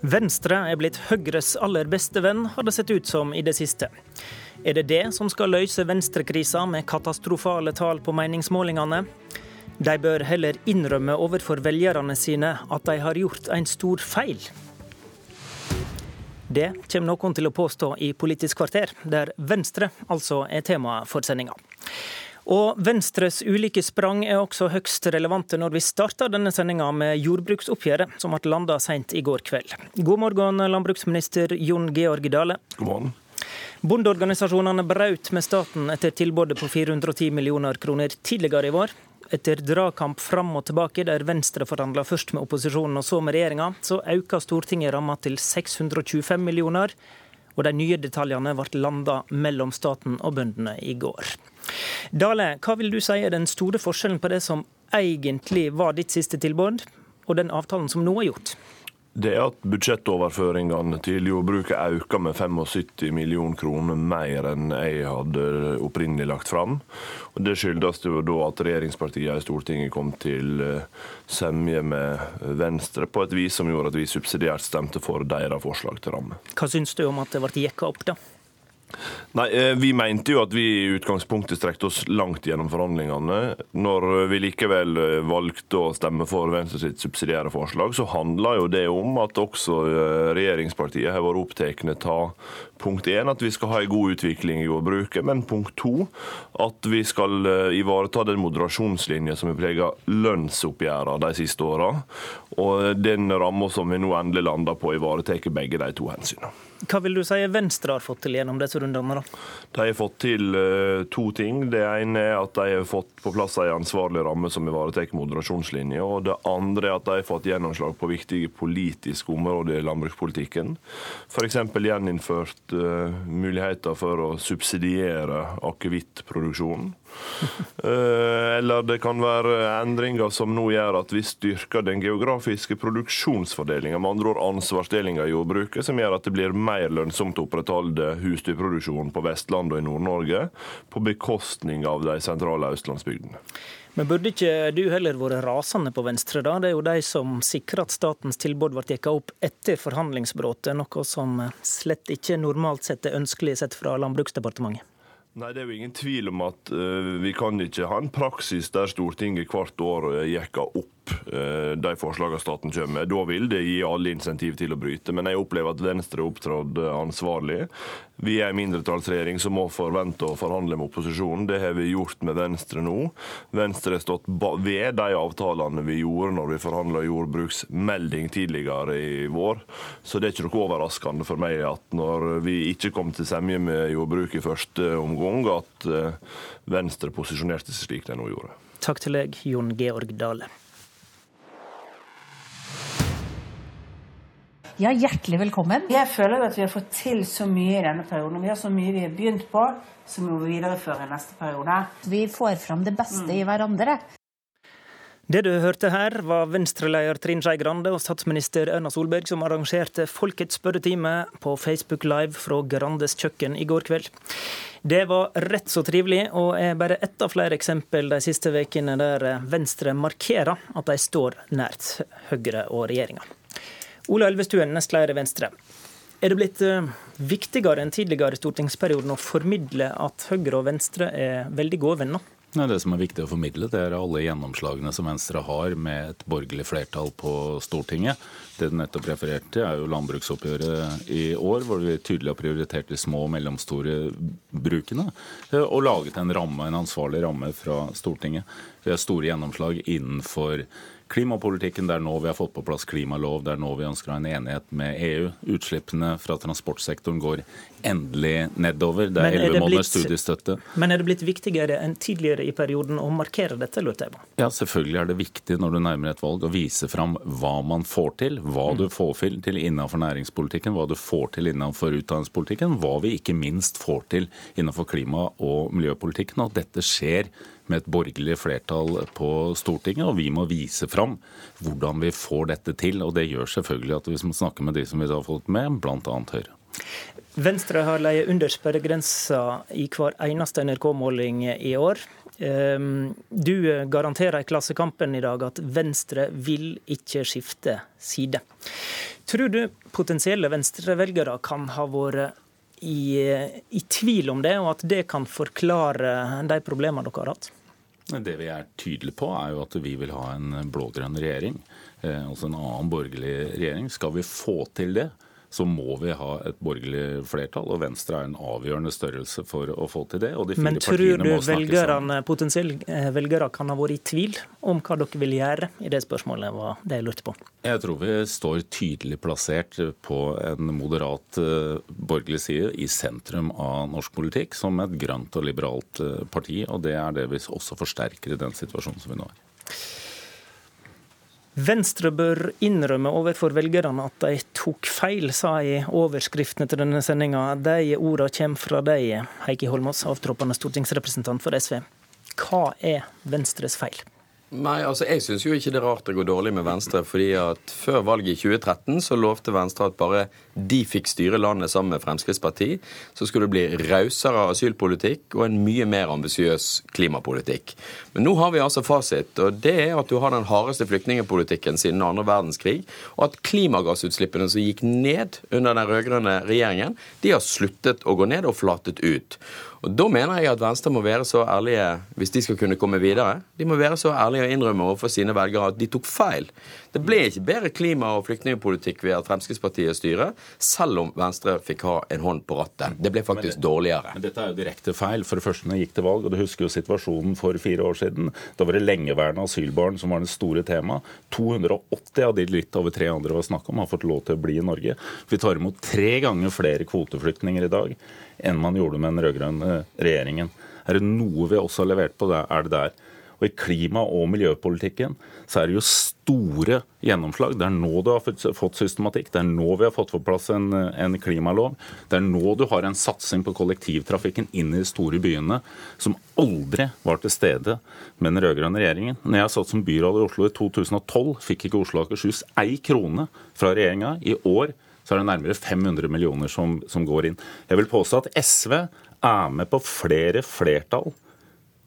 Venstre er blitt Høyres aller beste venn, har det sett ut som i det siste. Er det det som skal løse venstrekrisa med katastrofale tall på meningsmålingene? De bør heller innrømme overfor velgerne sine at de har gjort en stor feil. Det kommer noen til å påstå i Politisk kvarter, der Venstre altså er temaet for sendinga. Og Venstres ulike sprang er også høgst relevante når vi starter denne sendinga med jordbruksoppgjøret, som ble landa seint i går kveld. God morgen, landbruksminister Jon Georg Dale. God morgen. Bondeorganisasjonene brøt med staten etter tilbudet på 410 millioner kroner tidligere i vår. Etter dragkamp fram og tilbake, der Venstre forhandla først med opposisjonen og så med regjeringa, så øka Stortinget ramma til 625 millioner og de nye detaljene ble landa mellom staten og bøndene i går. Dale, hva vil du si er den store forskjellen på det som egentlig var ditt siste tilbud, og den avtalen som nå er gjort? Det er at budsjettoverføringene til jordbruket øker med 75 millioner kroner mer enn jeg hadde opprinnelig lagt fram. Og det skyldes jo da at regjeringspartiene i Stortinget kom til eh, semje med Venstre på et vis som gjorde at vi subsidiært stemte for deres forslag til ramme. Hva syns du om at det ble jekka opp, da? Nei, eh, Vi mente jo at vi i utgangspunktet strekte oss langt gjennom forhandlingene. Når vi likevel eh, valgte å stemme for Venstre sitt subsidiære forslag, så handla jo det om at også eh, regjeringspartiet har vært opptatt av punkt én, at vi skal ha en god utvikling i jordbruket, men punkt to, at vi skal ivareta den moderasjonslinja som har prega lønnsoppgjørene de siste åra. Og den ramma som vi nå endelig lander på, ivaretar begge de to hensynene. Hva vil du si Venstre har fått til gjennom disse rundene? da? De har fått til uh, to ting. Det ene er at de har fått på plass en ansvarlig ramme som ivaretar moderasjonslinja. Og det andre er at de har fått gjennomslag på viktige politiske områder i landbrukspolitikken. F.eks. gjeninnført uh, muligheter for å subsidiere akevittproduksjonen. Uh, eller det kan være endringer som nå gjør at vi styrker den geografiske produksjonsfordelinga, med andre ord ansvarsdelinga i jordbruket, som gjør at det blir mer lønnsomt å opprettholde husdyrproduksjonen på Vestlandet og i Nord-Norge, på bekostning av de sentrale østlandsbygdene. Men burde ikke du heller vært rasende på Venstre, da? Det er jo de som sikrer at statens tilbud ble jekka opp etter forhandlingsbruddet, noe som slett ikke normalt sett er ønskelig sett fra Landbruksdepartementet. Nei, Det er jo ingen tvil om at uh, vi kan ikke ha en praksis der Stortinget hvert år uh, jekker opp Eh, de forslagene staten kommer med. Da vil det gi alle insentiv til å bryte. Men jeg opplever at Venstre opptrådte opptrådt ansvarlig. Vi er en mindretallsregjering som må forvente å forhandle med opposisjonen. Det har vi gjort med Venstre nå. Venstre har stått ved de avtalene vi gjorde når vi forhandla jordbruksmelding tidligere i vår. Så det er ikke noe overraskende for meg at når vi ikke kom til semje med jordbruket i første omgang, at eh, Venstre posisjonerte seg slik de nå gjorde. Takk til deg, Jon Georg Dale. Ja, hjertelig velkommen. Jeg føler at vi har fått til så mye i denne perioden. og Vi har så mye vi har begynt på, som vi må videreføre i neste periode. Vi får fram det beste mm. i hverandre. Det du hørte her, var Venstre-leder Trine Skei Grande og statsminister Erna Solberg som arrangerte Folkets spørretime på Facebook Live fra Grandes kjøkken i går kveld. Det var rett så trivelig, og er bare ett av flere eksempel de siste ukene der Venstre markerer at de står nært Høyre og regjeringa. Ola Elvestuen, nestleder i Venstre. Er det blitt eh, viktigere enn tidligere i stortingsperioden å formidle at Høyre og Venstre er veldig gode venner? Nei, det som er viktig å formidle, det er alle gjennomslagene som Venstre har med et borgerlig flertall på Stortinget. Det du nettopp refererte er jo landbruksoppgjøret i år, hvor vi tydelig har prioritert de små og mellomstore brukene. Eh, og laget en ramme, en ansvarlig ramme fra Stortinget. Vi har store gjennomslag innenfor klimapolitikken, det er nå vi har fått på plass klimalov, det er nå vi ønsker å ha en enighet med EU. Utslippene fra transportsektoren går endelig nedover. Det er elleve måneders studiestøtte. Men er det blitt viktigere enn tidligere i perioden å markere dette, lurte jeg på? Ja, selvfølgelig er det viktig når du nærmer et valg å vise fram hva man får til, hva du mm. får til innenfor næringspolitikken, hva du får til innenfor utdanningspolitikken, hva vi ikke minst får til innenfor klima- og miljøpolitikken. Og dette skjer med et borgerlig flertall på Stortinget, og vi må vise fram hvordan vi får dette til. Og det gjør selvfølgelig at vi må snakke med de som vi har fått med, bl.a. Høyre. Venstre har leie under sperregrensa i hver eneste NRK-måling i år. Ehm, du garanterer i Klassekampen i dag at Venstre vil ikke skifte side. Tror du potensielle venstrevelgere kan ha vært i, i, tvil om det, og at det kan forklare de problemene dere har hatt? Det vi er tydelige på, er jo at vi vil ha en blå-grønn regjering. Eh, altså en annen borgerlig regjering. Skal vi få til det, så må vi ha et borgerlig flertall, og Venstre er en avgjørende størrelse for å få til det. Men tror du velgerne, potensielle eh, velgere kan ha vært i tvil om hva dere vil gjøre i det spørsmålet? var det jeg lurte på? Jeg tror vi står tydelig plassert på en moderat uh, borgerlig side i sentrum av norsk politikk, som et grønt og liberalt uh, parti, og det er det vi også forsterker i den situasjonen som vi nå er. Venstre bør innrømme overfor velgerne at de tok feil, sa i overskriftene til denne sendinga. De ordene kommer fra deg, Heikki Holmås, avtroppende stortingsrepresentant for SV. Hva er Venstres feil? Nei, altså Jeg syns jo ikke det er rart det går dårlig med Venstre. fordi at Før valget i 2013 så lovte Venstre at bare de fikk styre landet sammen med Fremskrittspartiet, så skulle det bli rausere asylpolitikk og en mye mer ambisiøs klimapolitikk. Men nå har vi altså fasit, og det er at du har den hardeste flyktningpolitikken siden andre verdenskrig, og at klimagassutslippene som gikk ned under den rød-grønne regjeringen, de har sluttet å gå ned og flatet ut. Og Da mener jeg at Venstre må være så ærlige, hvis de skal kunne komme videre, de må være så ærlige og innrømme overfor sine velgere at de tok feil. Det ble ikke bedre klima- og flyktningpolitikk ved at Fremskrittspartiet styrer, selv om Venstre fikk ha en hånd på rattet. Det ble faktisk men det, dårligere. Men dette er jo direkte feil. For det første, når jeg gikk til valg, og du husker jo situasjonen for fire år siden. Da var det lengeværende asylbarn som var det store temaet. 280 av de litt over 300 var snakk om, har fått lov til å bli i Norge. Vi tar imot tre ganger flere kvoteflyktninger i dag enn man gjorde med den rød-grønne regjeringen. Er det noe vi også har levert på, det er det der. Og I klima- og miljøpolitikken så er det jo store gjennomslag. Det er nå du har fått systematikk. Det er nå vi har fått på plass en, en klimalov. Det er nå du har en satsing på kollektivtrafikken inn i de store byene som aldri var til stede med den rød-grønne regjeringen. Når jeg satt som byråd i Oslo i 2012, fikk ikke Oslo og Akershus ei krone fra regjeringa. I år så er det nærmere 500 millioner som, som går inn. Jeg vil påstå at SV er med på flere flertall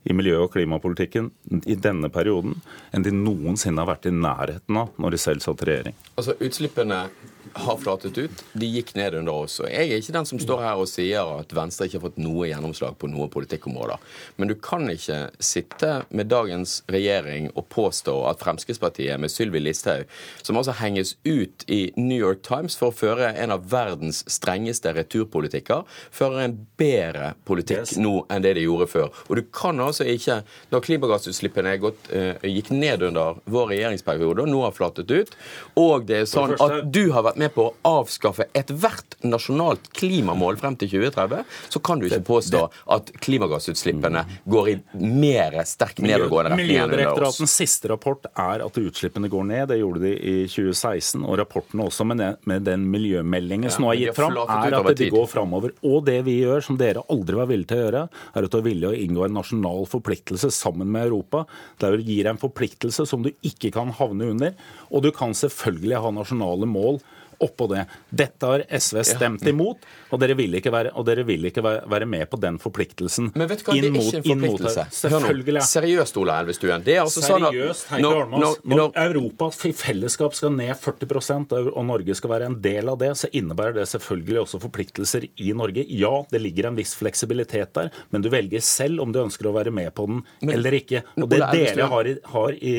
i miljø- og klimapolitikken i denne perioden enn de noensinne har vært i nærheten av når de selv satt i regjering. Altså, Utslippene har flatet ut. De gikk ned under oss. Og Jeg er ikke den som står her og sier at Venstre ikke har fått noe gjennomslag på noen politikkområder. Men du kan ikke sitte med dagens regjering og påstå at Fremskrittspartiet med Sylvi Listhaug, som altså henges ut i New York Times for å føre en av verdens strengeste returpolitikker, fører en bedre politikk yes. nå enn det de gjorde før. Og du kan altså ikke, når klimagassutslippene gått, uh, gikk ned under vår regjeringsperiode og nå har flatet ut, og det er sånn at du har vært med med på å avskaffe ethvert nasjonalt klimamål frem til 2030, så kan du ikke påstå at klimagassutslippene går i mer sterk nedadgående retning enn under oss. Miljødirektoratens siste rapport er at utslippene går ned. Det gjorde de i 2016. Og rapporten også med den, med den miljømeldingen ja, som nå er gitt fram, er at de går framover. Og det vi gjør, som dere aldri var villige til å gjøre, er at du er villig å inngå en nasjonal forpliktelse sammen med Europa. Der du gir en forpliktelse som du ikke kan havne under. Og du kan selvfølgelig ha nasjonale mål oppå det. Dette har SV stemt imot, og dere vil ikke være, dere vil ikke være med på den forpliktelsen. Men vet du hva, det er ikke en forpliktelse. Selvfølgelig. Seriøst, Ola Elvestuen. Det er altså sånn at når, når, når Europa i fellesskap skal ned 40% og Norge skal være en del av det, så innebærer det selvfølgelig også forpliktelser i Norge. Ja, det ligger en viss fleksibilitet der, men du velger selv om du ønsker å være med på den men, eller ikke. Og det dere har i, har i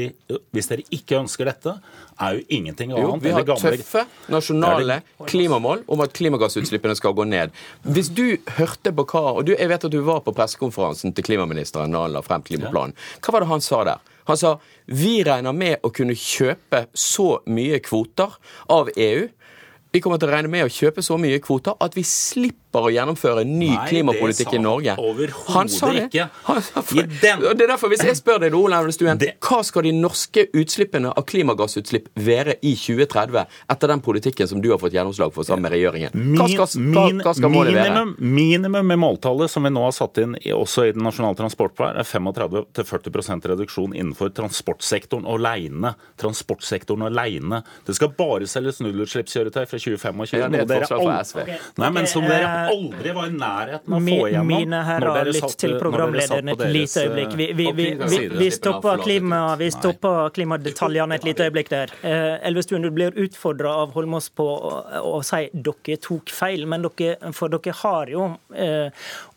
Hvis dere ikke ønsker dette, er jo ingenting annet. Jo, vi har tøffe nasjonale klimamål om at klimagassutslippene skal gå ned. Hvis du hørte på hva og du, Jeg vet at du var på pressekonferansen til klimaministeren da han la frem klimaplanen. Hva var det han sa der? Han sa vi regner med å kunne kjøpe så mye kvoter av EU. Vi kommer til å regne med å kjøpe så mye kvoter at vi slipper å gjennomføre en ny Nei, klimapolitikk i Norge. Han sa det ikke. Han, det er derfor, hvis jeg spør deg, Ole Elvestuen, hva skal de norske utslippene av klimagassutslipp være i 2030 etter den politikken som du har fått gjennomslag for sammen med regjeringen? Hva skal, hva, hva skal målet være? Minimum med måltallet som vi nå har satt inn også i den nasjonale transportplanen, er 35-40% reduksjon innenfor transportsektoren alene. Transportsektoren alene. Det skal bare selges nullutslippskjøretøy fra 2025. Ja, det er et noe dere aldri- okay. Nei, men som dere aldri var i nærheten av å få igjennom. Mine herrer, lytt til programlederen et lite øyeblikk. Vi, vi, vi, vi, vi stopper klima, vi stopper klimadetaljene et lite øyeblikk der. Elvestuen, du blir utfordra av Holmås på å, si dere tok feil, men dere, for dere har jo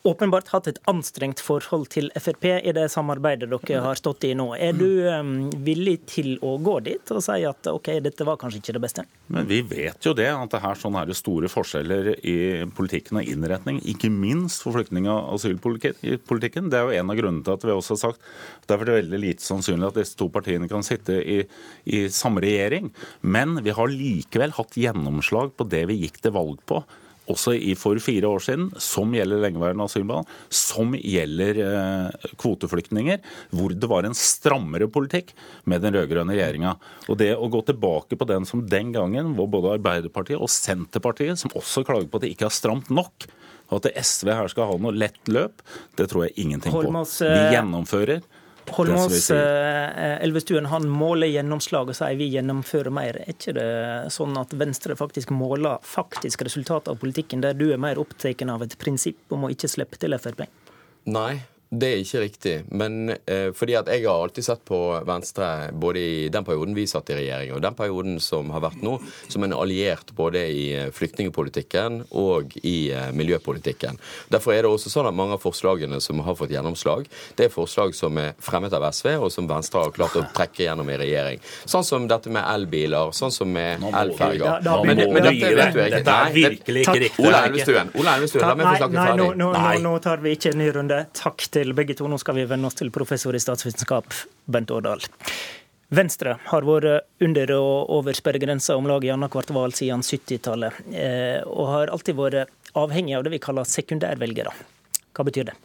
åpenbart hatt et anstrengt forhold til Frp i det samarbeidet dere har stått i nå. Er du um, villig til å gå dit og si at OK, dette var kanskje ikke det beste? Men vi vet jo det, at det her sånn er det store forskjeller i politikken og innretning. Ikke minst for flyktning- og asylpolitikken. Det er jo en av grunnene til at vi også har sagt at det er veldig lite sannsynlig at disse to partiene kan sitte i, i samme regjering. Men vi har likevel hatt gjennomslag på det vi gikk til valg på også i for fire år siden, som gjelder lengeværende asylbarn, som gjelder eh, kvoteflyktninger, hvor det var en strammere politikk med den rød-grønne regjeringa. Og det å gå tilbake på den som den gangen var både Arbeiderpartiet og Senterpartiet, som også klager på at det ikke er stramt nok, og at SV her skal ha noe lett løp, det tror jeg ingenting på. Vi eh, gjennomfører. Holmås som eh, Elvestuen han måler gjennomslag og sier vi gjennomfører mer. Er ikke det sånn at Venstre faktisk måler faktisk resultat av politikken, der du er mer opptatt av et prinsipp om å ikke slippe til Frp? Nei, det er ikke riktig. Men eh, fordi at jeg har alltid sett på Venstre, både i den perioden vi satt i regjering, og den perioden som har vært nå, som en alliert både i eh, flyktningpolitikken og i eh, miljøpolitikken. Derfor er det også sånn at mange av forslagene som har fått gjennomslag, det er forslag som er fremmet av SV, og som Venstre har klart å trekke gjennom i regjering. Sånn som dette med elbiler, sånn som med elferger. Men, men dette vet det. du ikke. Dette er virkelig ikke riktig. Ola Elvestuen, Ola Elvestuen, la meg få snakke nei, nå, ferdig. nå, nå, Nei. nå tar vi ikke en ny runde. Takk til begge to. Nå skal vi venne oss til professor i statsvitenskap, Bent Årdal. Venstre har vært under og over sperregrensa om lag i annethvert valg siden 70-tallet, eh, og har alltid vært avhengig av det vi kaller sekundærvelgere. Hva betyr det?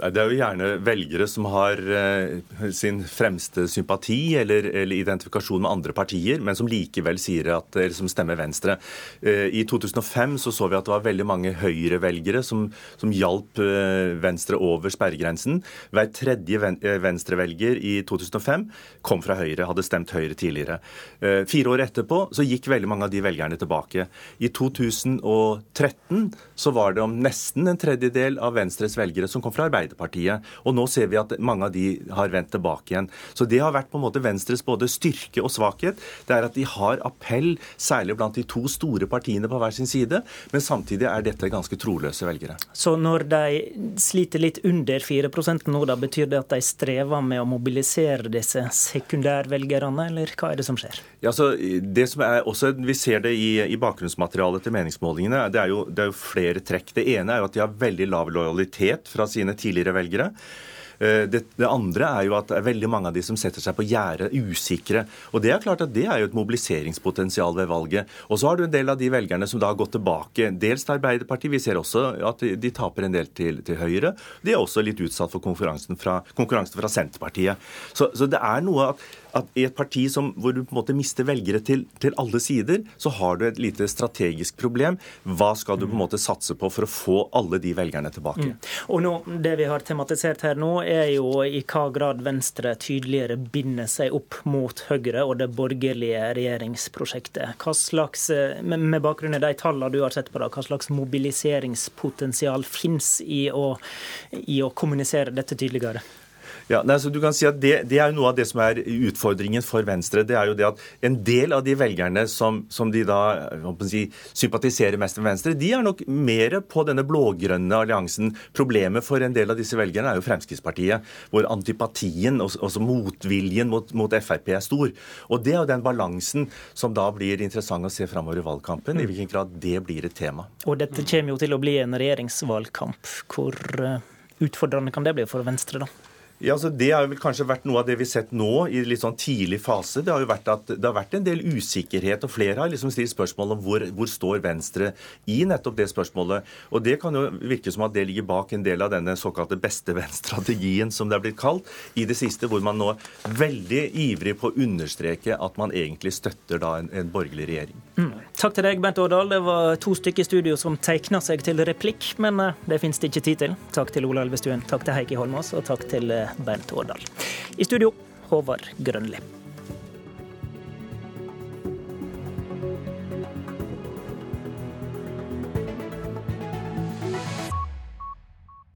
Det er jo gjerne velgere som har eh, sin fremste sympati eller, eller identifikasjon med andre partier, men som likevel sier at, eller som stemmer Venstre. Eh, I 2005 så, så vi at det var veldig mange Høyre-velgere som, som hjalp eh, Venstre over sperregrensen. Hver tredje Venstre-velger i 2005 kom fra Høyre, hadde stemt Høyre tidligere. Fire år etterpå så gikk veldig mange av de velgerne tilbake. I 2013 så var det om nesten en tredjedel av Venstres velgere som kom fra Arbeiderpartiet. Og nå ser vi at mange av de har vendt tilbake igjen. Så det har vært på en måte Venstres både styrke og svakhet. Det er at de har appell, særlig blant de to store partiene på hver sin side, men samtidig er dette ganske troløse velgere. Så når de sliter litt under 4% nå, da betyr det at de strever med å mobilisere disse sekundærvelgerne, eller hva er det som skjer? Ja, så det som er også, Vi ser det i, i bakgrunnsmaterialet til meningsmålingene. Det er, jo, det er jo flere trekk. Det ene er jo at de har veldig lav lojalitet fra sine tidligere velgere. Eh, Det, det andre er jo at det er veldig mange av de som setter seg på gjerdet, usikre. Og det er klart at det er jo et mobiliseringspotensial ved valget. Og så har du en del av de velgerne som da har gått tilbake, dels til Arbeiderpartiet. Vi ser også at de taper en del til, til Høyre. De er også litt utsatt for konkurransen fra, konkurransen fra Senterpartiet. Så, så det er noe at, at i et parti som, hvor du på en måte mister velgere til, til alle sider, så har du et lite strategisk problem. Hva skal du på en måte satse på for å få alle de velgerne tilbake? Og nå, Det vi har tematisert her nå, er jo i hva grad Venstre tydeligere binder seg opp mot Høyre og det borgerlige regjeringsprosjektet. Hva slags, eh, med bakgrunn i de tallene du har sett på, da, hva slags mobiliseringspotensial finnes i å, i å kommunisere dette tydeligere? Ja, nei, så du kan si at det, det er jo noe av det som er utfordringen for Venstre. Det er jo det at en del av de velgerne som, som de da si, sympatiserer mest med Venstre, de er nok mer på denne blå-grønne alliansen. Problemet for en del av disse velgerne er jo Fremskrittspartiet, hvor antipatien og også motviljen mot, mot Frp er stor. Og det er jo den balansen som da blir interessant å se framover i valgkampen, i hvilken grad det blir et tema. Og dette kommer jo til å bli en regjeringsvalgkamp. Hvor eh, utfordrende kan det bli for Venstre, da? Ja, altså Det har vel kanskje vært noe av det vi har sett nå i litt sånn tidlig fase. Det har jo vært at det har vært en del usikkerhet, og flere har liksom stilt spørsmål om hvor, hvor står Venstre i nettopp det spørsmålet. Og Det kan jo virke som at det ligger bak en del av denne såkalte beste-venn-strategien, som det er blitt kalt, i det siste, hvor man nå er veldig ivrig på å understreke at man egentlig støtter da en, en borgerlig regjering. Mm. Takk til deg, Bent Årdal. Det var to stykker i studio som tegna seg til replikk, men eh, det finnes det ikke tid til. Takk til Ola Elvestuen, takk til Heikki Holmås, og takk til Bent Årdal. I studio, Håvard Grønli.